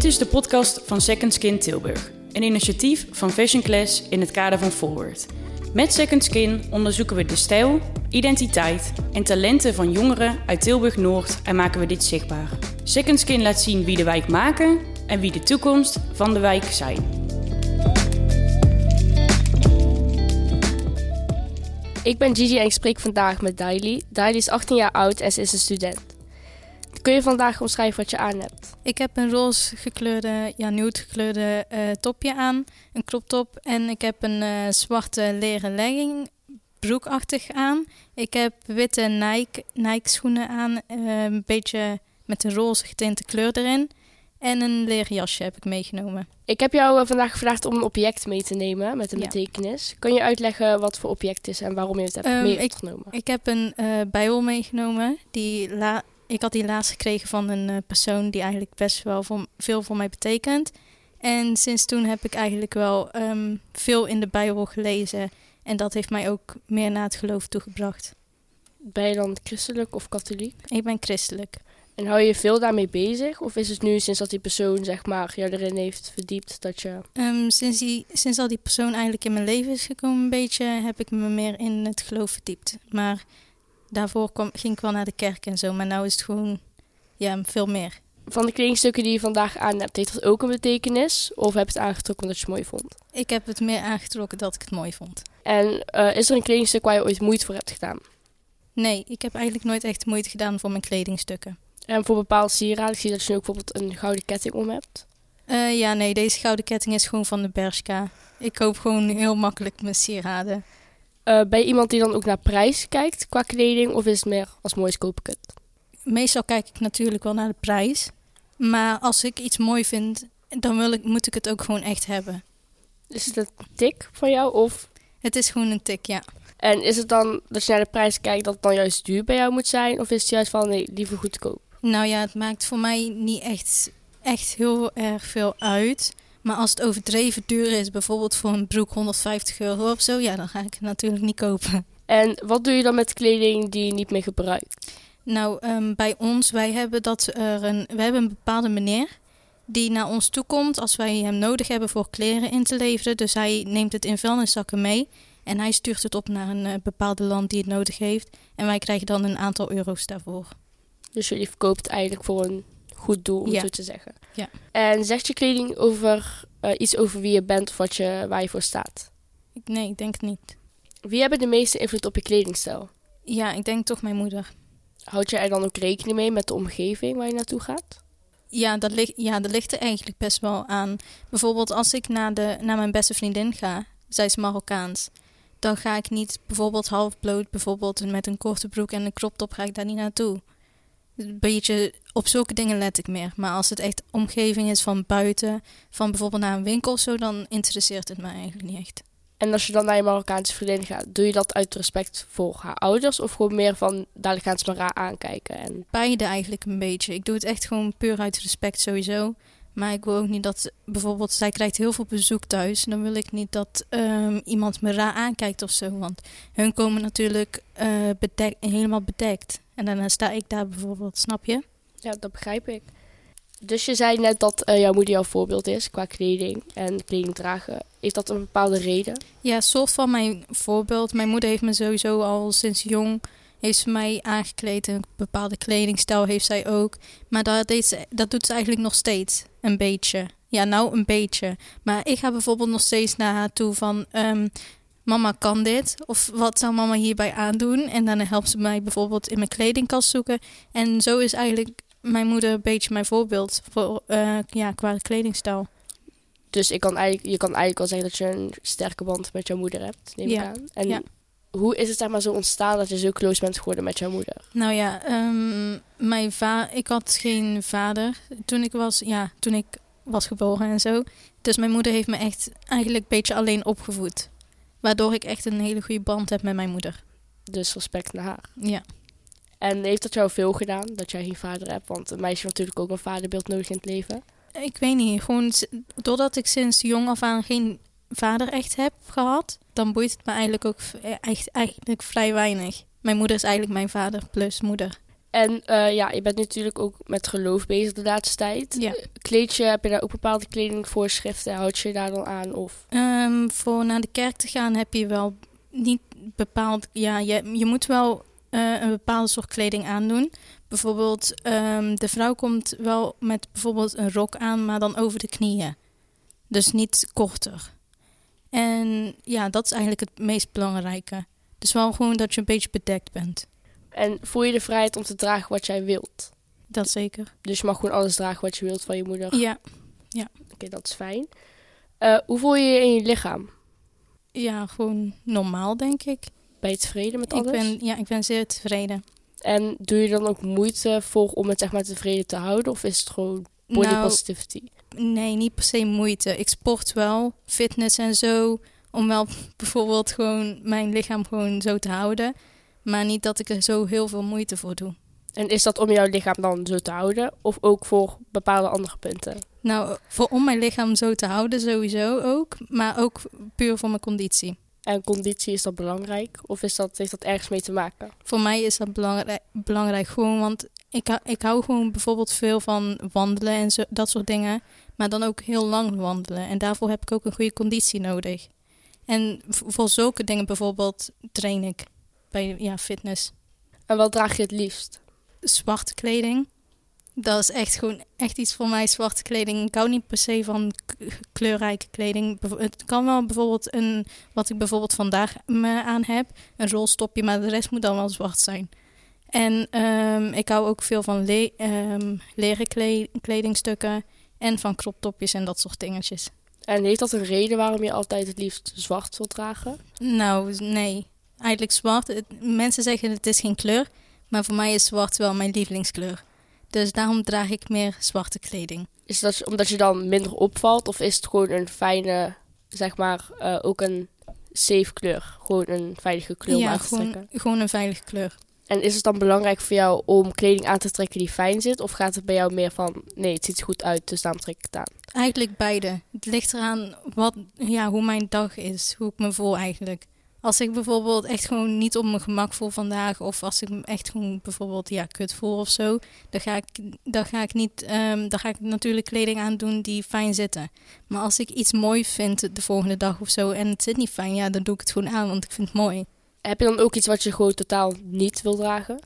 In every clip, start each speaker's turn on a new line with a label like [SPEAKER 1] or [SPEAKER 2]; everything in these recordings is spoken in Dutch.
[SPEAKER 1] Dit is de podcast van Second Skin Tilburg, een initiatief van Fashion Class in het kader van Forward. Met Second Skin onderzoeken we de stijl, identiteit en talenten van jongeren uit Tilburg Noord en maken we dit zichtbaar. Second Skin laat zien wie de wijk maken en wie de toekomst van de wijk zijn.
[SPEAKER 2] Ik ben Gigi en ik spreek vandaag met Daily. Daily is 18 jaar oud en ze is een student. Kun je vandaag omschrijven wat je aan hebt?
[SPEAKER 3] Ik heb een roze gekleurde, ja, nude gekleurde eh, topje aan, een crop top en ik heb een eh, zwarte leren legging, broekachtig aan. Ik heb witte Nike, Nike schoenen aan, eh, een beetje met een roze getinte kleur erin. En een leren jasje heb ik meegenomen.
[SPEAKER 2] Ik heb jou vandaag gevraagd om een object mee te nemen met een
[SPEAKER 3] Ja.
[SPEAKER 2] betekenis. Kun je uitleggen wat voor object het is en waarom je het hebt
[SPEAKER 3] Ehm,
[SPEAKER 2] meegenomen?
[SPEAKER 3] Ik heb een eh bijbel meegenomen. Die la ik had die laatst gekregen van een eh, persoon die eigenlijk best wel voor, veel voor mij betekent. En sinds toen heb ik eigenlijk wel ehm, veel in de bijbel gelezen. En dat heeft mij ook meer naar het geloof toegebracht.
[SPEAKER 2] Ben je dan christelijk of katholiek?
[SPEAKER 3] Ik ben christelijk.
[SPEAKER 2] En hou je veel daarmee bezig? Of is het nu sinds dat die persoon zeg maar jou erin heeft verdiept dat je...
[SPEAKER 3] Ehm, sinds, die, sinds al die persoon eigenlijk in mijn leven is gekomen een beetje, heb ik me meer in het geloof verdiept. Maar daarvoor kwam, ging ik wel naar de kerk en zo. Maar nu is het gewoon ja, veel meer.
[SPEAKER 2] Van de kledingstukken die je vandaag aan hebt, heeft dat ook een betekenis? Of heb je het aangetrokken omdat je het mooi vond?
[SPEAKER 3] Ik heb het meer aangetrokken dat ik het mooi vond.
[SPEAKER 2] En eh, is er een kledingstuk waar je ooit moeite voor hebt gedaan?
[SPEAKER 3] Nee, ik heb eigenlijk nooit echt moeite gedaan voor mijn kledingstukken.
[SPEAKER 2] En voor bepaalde sieraden, ik zie dat je nu ook bijvoorbeeld een gouden ketting om hebt.
[SPEAKER 3] Eh, ja, nee, deze gouden ketting is gewoon van de Bershka. Ik koop gewoon heel makkelijk mijn sieraden.
[SPEAKER 2] Eh, ben je iemand die dan ook naar prijs kijkt qua kleding? Of is het meer als moois koop ik het?
[SPEAKER 3] Meestal kijk ik natuurlijk wel naar de prijs. Maar als ik iets mooi vind, dan wil ik, moet ik het ook gewoon echt hebben.
[SPEAKER 2] Is het een tik van jou? Of...
[SPEAKER 3] Het is gewoon een tik, ja.
[SPEAKER 2] En is het dan dat je naar de prijs kijkt dat het dan juist duur bij jou moet zijn? Of is het juist van nee, liever goedkoop?
[SPEAKER 3] Nou ja, het maakt voor mij niet echt, echt heel erg veel uit. Maar als het overdreven duur is, bijvoorbeeld voor een broek 150 euro of zo, ja, dan ga ik het natuurlijk niet kopen.
[SPEAKER 2] En wat doe je dan met kleding die je niet meer gebruikt?
[SPEAKER 3] Nou, ehm, bij ons, wij hebben, dat er een, we hebben een bepaalde meneer die naar ons toe komt als wij hem nodig hebben voor kleren in te leveren. Dus hij neemt het in vuilniszakken mee en hij stuurt het op naar een eh, bepaalde land die het nodig heeft. En wij krijgen dan een aantal euro's daarvoor.
[SPEAKER 2] Dus jullie verkoopt eigenlijk voor een goed doel, om
[SPEAKER 3] Ja.
[SPEAKER 2] zo te zeggen.
[SPEAKER 3] Ja.
[SPEAKER 2] En zegt je kleding over eh, iets over wie je bent of wat je, waar je voor staat?
[SPEAKER 3] Nee, ik denk het niet.
[SPEAKER 2] Wie hebben de meeste invloed op je kledingstijl?
[SPEAKER 3] Ja, ik denk toch mijn moeder.
[SPEAKER 2] Houd je er dan ook rekening mee met de omgeving waar je naartoe gaat?
[SPEAKER 3] Ja, dat, ligt, ja, dat ligt er eigenlijk best wel aan. Bijvoorbeeld als ik naar, de, naar mijn beste vriendin ga, zij is Marokkaans. Dan ga ik niet bijvoorbeeld half bloot, bijvoorbeeld met een korte broek en een crop top ga ik daar niet naartoe. Een beetje op zulke dingen let ik meer. Maar als het echt omgeving is van buiten, van bijvoorbeeld naar een winkel of zo, dan interesseert het mij eigenlijk niet echt.
[SPEAKER 2] En als je dan naar je Marokkaanse vriendin gaat, doe je dat uit respect voor haar ouders? Of gewoon meer van, dadelijk gaan ze maar raar aankijken? En
[SPEAKER 3] Beide eigenlijk een beetje. Ik doe het echt gewoon puur uit respect sowieso. Maar ik wil ook niet dat, bijvoorbeeld, zij krijgt heel veel bezoek thuis. Dan wil ik niet dat ehm, iemand me raar aankijkt of zo. Want hun komen natuurlijk eh, bedek, helemaal bedekt. En daarna sta ik daar bijvoorbeeld, snap je?
[SPEAKER 2] ja, dat begrijp ik. Dus je zei net dat eh, jouw moeder jouw voorbeeld is qua kleding en kleding dragen. Heeft dat een bepaalde reden?
[SPEAKER 3] Ja, soort van mijn voorbeeld. Mijn moeder heeft me sowieso al sinds jong heeft ze mij aangekleed. Een bepaalde kledingstijl heeft zij ook. Maar dat, deed ze, dat doet ze eigenlijk nog steeds. Een beetje. Ja, nou een beetje. Maar ik ga bijvoorbeeld nog steeds naar haar toe van... ehm, mama kan dit? Of wat zou mama hierbij aandoen? En dan helpt ze mij bijvoorbeeld in mijn kledingkast zoeken. En zo is eigenlijk mijn moeder een beetje mijn voorbeeld voor, eh, ja, qua kledingstijl.
[SPEAKER 2] Dus ik kan eigenlijk, je kan eigenlijk wel zeggen dat je een sterke band met jouw moeder hebt, neem ik
[SPEAKER 3] Ja.
[SPEAKER 2] aan. En
[SPEAKER 3] Ja.
[SPEAKER 2] hoe is het zeg maar zo ontstaan dat je zo close bent geworden met jouw moeder?
[SPEAKER 3] Nou ja, ehm, mijn va ik had geen vader toen ik was, ja, toen ik was geboren en zo. Dus mijn moeder heeft me echt eigenlijk een beetje alleen opgevoed. Waardoor ik echt een hele goede band heb met mijn moeder.
[SPEAKER 2] Dus respect naar haar.
[SPEAKER 3] Ja.
[SPEAKER 2] En heeft dat jou veel gedaan, dat jij geen vader hebt? Want een meisje heeft natuurlijk ook een vaderbeeld nodig in het leven.
[SPEAKER 3] Ik weet niet, gewoon doordat ik sinds jong af aan geen vader echt heb gehad, dan boeit het me eigenlijk ook v- echt, eigenlijk vrij weinig. Mijn moeder is eigenlijk mijn vader plus moeder.
[SPEAKER 2] En eh, ja, je bent natuurlijk ook met geloof bezig de laatste tijd.
[SPEAKER 3] Ja.
[SPEAKER 2] Kleed je, heb je daar ook bepaalde kledingvoorschriften? Houd je je daar dan aan? Of
[SPEAKER 3] Ehm, voor naar de kerk te gaan heb je wel niet bepaald. Ja, je, je moet wel eh, een bepaalde soort kleding aandoen. Bijvoorbeeld, ehm, de vrouw komt wel met bijvoorbeeld een rok aan, maar dan over de knieën. Dus niet korter. En ja, dat is eigenlijk het meest belangrijke. Dus wel gewoon dat je een beetje bedekt bent.
[SPEAKER 2] En voel je de vrijheid om te dragen wat jij wilt?
[SPEAKER 3] Dat zeker.
[SPEAKER 2] Dus je mag gewoon alles dragen wat je wilt van je moeder.
[SPEAKER 3] Ja,
[SPEAKER 2] Oké, dat is fijn. Eh, hoe voel je je in je lichaam?
[SPEAKER 3] ja gewoon normaal, denk ik.
[SPEAKER 2] Ben je tevreden met
[SPEAKER 3] Ik
[SPEAKER 2] alles?
[SPEAKER 3] ben, ja, ik ben zeer tevreden.
[SPEAKER 2] En doe je dan ook moeite voor om het zeg maar tevreden te houden? Of is het gewoon body
[SPEAKER 3] Nou,
[SPEAKER 2] positivity?
[SPEAKER 3] Nee, niet per se moeite. Ik sport wel, fitness en zo. Om wel bijvoorbeeld gewoon mijn lichaam gewoon zo te houden. Maar niet dat ik er zo heel veel moeite voor doe.
[SPEAKER 2] En is dat om jouw lichaam dan zo te houden? Of ook voor bepaalde andere punten?
[SPEAKER 3] Nou, voor om mijn lichaam zo te houden sowieso ook. Maar ook puur voor mijn conditie.
[SPEAKER 2] En conditie, is dat belangrijk? Of is dat, heeft dat ergens mee te maken?
[SPEAKER 3] Voor mij is dat belangrijk, belangrijk gewoon, want ik, hou- ik hou gewoon bijvoorbeeld veel van wandelen en zo, dat soort dingen. Maar dan ook heel lang wandelen. En daarvoor heb ik ook een goede conditie nodig. En voor zulke dingen bijvoorbeeld train ik bij ja, fitness.
[SPEAKER 2] En wat draag je het liefst?
[SPEAKER 3] Zwarte kleding. Dat is echt gewoon echt iets voor mij, zwarte kleding. Ik hou niet per se van kleurrijke kleding. Het kan wel bijvoorbeeld een, wat ik bijvoorbeeld vandaag me aan heb, een rolstopje, maar de rest moet dan wel zwart zijn. En ehm, ik hou ook veel van le ehm, leren kle- kledingstukken en van croptopjes en dat soort dingetjes.
[SPEAKER 2] En heeft dat een reden waarom je altijd het liefst zwart wilt dragen?
[SPEAKER 3] Nou, nee. Eigenlijk zwart. Het- mensen zeggen het is geen kleur, maar voor mij is zwart wel mijn lievelingskleur. Dus daarom draag ik meer zwarte kleding.
[SPEAKER 2] Is dat omdat je dan minder opvalt? Of is het gewoon een fijne, zeg maar, eh, ook een safe kleur? Gewoon een veilige kleur om
[SPEAKER 3] ja,
[SPEAKER 2] aan te
[SPEAKER 3] gewoon,
[SPEAKER 2] trekken?
[SPEAKER 3] gewoon een veilige kleur.
[SPEAKER 2] En is het dan belangrijk voor jou om kleding aan te trekken die fijn zit? Of gaat het bij jou meer van, nee, het ziet er goed uit, dus daarom trek ik het aan?
[SPEAKER 3] Eigenlijk beide. Het ligt eraan wat, ja, hoe mijn dag is, hoe ik me voel eigenlijk. Als ik bijvoorbeeld echt gewoon niet op mijn gemak voel vandaag, of als ik me echt gewoon bijvoorbeeld ja, kut voel of zo, dan ga ik, dan ga ik, niet, ehm, dan ga ik natuurlijk kleding aandoen die fijn zitten. Maar als ik iets mooi vind de volgende dag of zo en het zit niet fijn, ja, dan doe ik het gewoon aan, want ik vind het mooi.
[SPEAKER 2] Heb je dan ook iets wat je gewoon totaal niet wil dragen?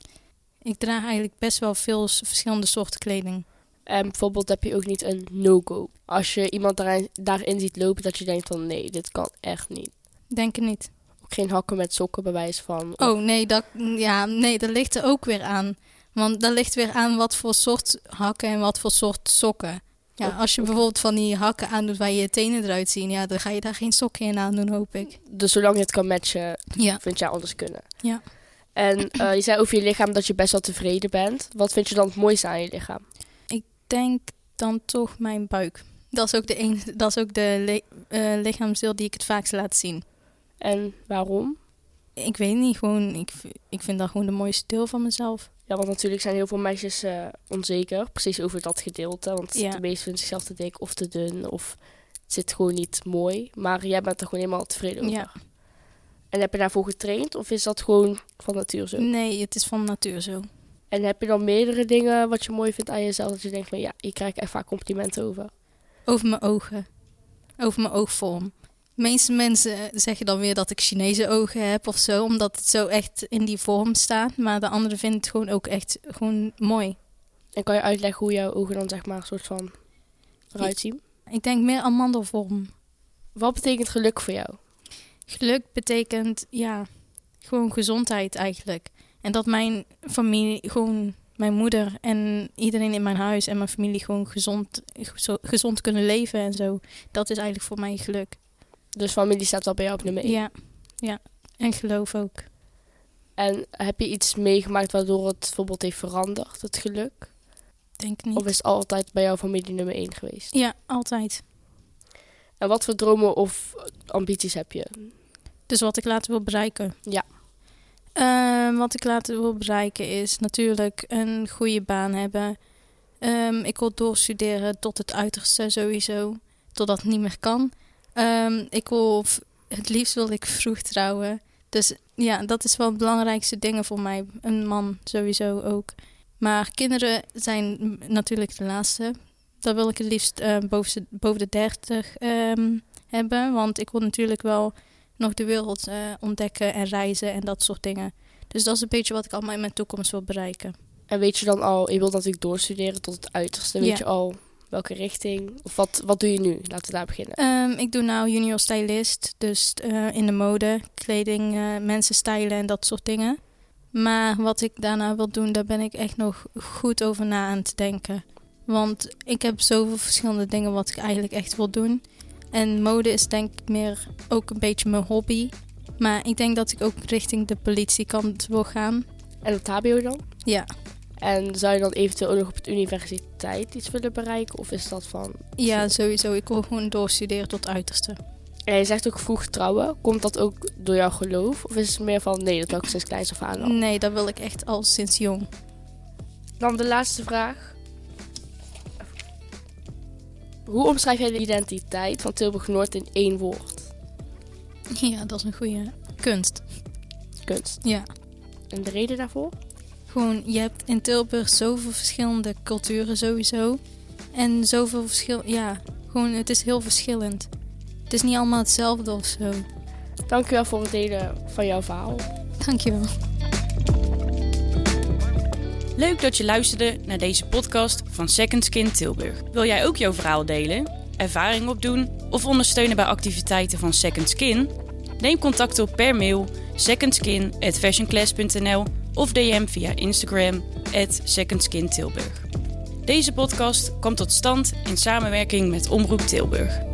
[SPEAKER 3] Ik draag eigenlijk best wel veel verschillende soorten kleding.
[SPEAKER 2] En bijvoorbeeld heb je ook niet een no-go. Als je iemand daarin, daarin ziet lopen dat je denkt van, nee, dit kan echt niet.
[SPEAKER 3] Denk ik niet.
[SPEAKER 2] Ook geen hakken met sokken bewijs van. of-
[SPEAKER 3] Oh nee, dat, ja, nee, dat ligt er ook weer aan. Want dat ligt weer aan wat voor soort hakken en wat voor soort sokken. Ja,
[SPEAKER 2] Oh,
[SPEAKER 3] als je bijvoorbeeld van die hakken aandoet waar je je tenen eruit zien, ja, dan ga je daar geen sokken in aandoen, hoop ik.
[SPEAKER 2] Dus zolang je het kan matchen,
[SPEAKER 3] Ja,
[SPEAKER 2] vind jij anders kunnen.
[SPEAKER 3] Ja.
[SPEAKER 2] En eh, je zei over je lichaam dat je best wel tevreden bent. Wat vind je dan het mooiste aan je lichaam?
[SPEAKER 3] denk dan toch mijn buik. Dat is ook de, een, dat is ook de eh, lichaamsdeel die ik het vaakst laat zien.
[SPEAKER 2] En waarom?
[SPEAKER 3] Ik weet niet, gewoon, ik, ik vind dat gewoon de mooiste deel van mezelf.
[SPEAKER 2] Ja, want natuurlijk zijn heel veel meisjes eh, onzeker. Precies over dat gedeelte. Want
[SPEAKER 3] Ja.
[SPEAKER 2] de meesten vinden zichzelf te dik of te dun. Of het zit gewoon niet mooi. Maar jij bent er gewoon helemaal tevreden over.
[SPEAKER 3] Ja.
[SPEAKER 2] En heb je daarvoor getraind? Of is dat gewoon van natuur zo?
[SPEAKER 3] Nee, het is van natuur zo.
[SPEAKER 2] En heb je dan meerdere dingen wat je mooi vindt aan jezelf? Dat je denkt van ja, hier krijg ik echt vaak complimenten over.
[SPEAKER 3] Over mijn ogen. Over mijn oogvorm. De meeste mensen zeggen dan weer dat ik Chinese ogen heb of zo, omdat het zo echt in die vorm staat. Maar de anderen vinden het gewoon ook echt gewoon mooi.
[SPEAKER 2] En kan je uitleggen hoe jouw ogen dan zeg maar een soort van eruit zien?
[SPEAKER 3] Ik denk meer amandelvorm.
[SPEAKER 2] Wat betekent geluk voor jou?
[SPEAKER 3] Geluk betekent, ja, gewoon gezondheid eigenlijk. En dat mijn familie, gewoon mijn moeder en iedereen in mijn huis en mijn familie gewoon gezond, gezo- gezond kunnen leven en zo. Dat is eigenlijk voor mij geluk.
[SPEAKER 2] Dus familie staat wel bij jou op nummer 1.
[SPEAKER 3] Ja, ja. En geloof ook.
[SPEAKER 2] En heb je iets meegemaakt waardoor het bijvoorbeeld heeft veranderd, het geluk?
[SPEAKER 3] Denk niet.
[SPEAKER 2] Of is het altijd bij jouw familie nummer 1 geweest?
[SPEAKER 3] Ja, altijd.
[SPEAKER 2] En wat voor dromen of ambities heb je?
[SPEAKER 3] Dus wat ik later wil bereiken.
[SPEAKER 2] Ja.
[SPEAKER 3] Ehm, wat ik later wil bereiken is natuurlijk een goede baan hebben. Ehm, ik wil doorstuderen tot het uiterste sowieso. Totdat het niet meer kan. Ehm, ik wil, het liefst wil ik vroeg trouwen. Dus ja, dat is wel het belangrijkste dingen voor mij. Een man sowieso ook. Maar kinderen zijn natuurlijk de laatste. Dat wil ik het liefst uh, boven, de, boven de 30 um, hebben. Want ik wil natuurlijk wel nog de wereld uh, ontdekken en reizen en dat soort dingen. Dus dat is een beetje wat ik allemaal in mijn toekomst wil bereiken.
[SPEAKER 2] En weet je dan al, je wilt natuurlijk doorstuderen tot het uiterste. Weet
[SPEAKER 3] Ja.
[SPEAKER 2] je al welke richting? Of wat, wat doe je nu? Laten we daar beginnen.
[SPEAKER 3] Ehm, ik doe nou junior stylist, dus eh, in de mode, kleding, eh, mensen stylen en dat soort dingen. Maar wat ik daarna wil doen, daar ben ik echt nog goed over na aan te denken. Want ik heb zoveel verschillende dingen wat ik eigenlijk echt wil doen. En mode is denk ik meer ook een beetje mijn hobby. Maar ik denk dat ik ook richting de politiekant wil gaan.
[SPEAKER 2] En op HBO dan?
[SPEAKER 3] Ja,
[SPEAKER 2] En zou je dan eventueel ook nog op de universiteit iets willen bereiken? Of is dat van...
[SPEAKER 3] ja sowieso. Ik wil gewoon doorstuderen tot het uiterste.
[SPEAKER 2] En je zegt ook vroeg trouwen. Komt dat ook door jouw geloof? Of is het meer van, nee, dat wil ik sinds kleins af aan al?
[SPEAKER 3] Nee, dat wil ik echt al sinds jong.
[SPEAKER 2] Dan de laatste vraag. Hoe omschrijf jij de identiteit van Tilburg-Noord in één woord?
[SPEAKER 3] Ja, dat is een goede kunst.
[SPEAKER 2] Kunst.
[SPEAKER 3] Ja.
[SPEAKER 2] En de reden daarvoor?
[SPEAKER 3] Gewoon, je hebt in Tilburg zoveel verschillende culturen sowieso. En zoveel verschil... Ja, gewoon, het is heel verschillend. Het is niet allemaal hetzelfde of zo.
[SPEAKER 2] Dankjewel voor het delen van jouw verhaal.
[SPEAKER 3] Dankjewel.
[SPEAKER 1] Leuk dat je luisterde naar deze podcast van Second Skin Tilburg. Wil jij ook jouw verhaal delen, ervaring opdoen of ondersteunen bij activiteiten van Second Skin? Neem contact op per mail secondskin@fashionclass.nl of DM via Instagram @secondskintilburg. Deze podcast komt tot stand in samenwerking met Omroep Tilburg.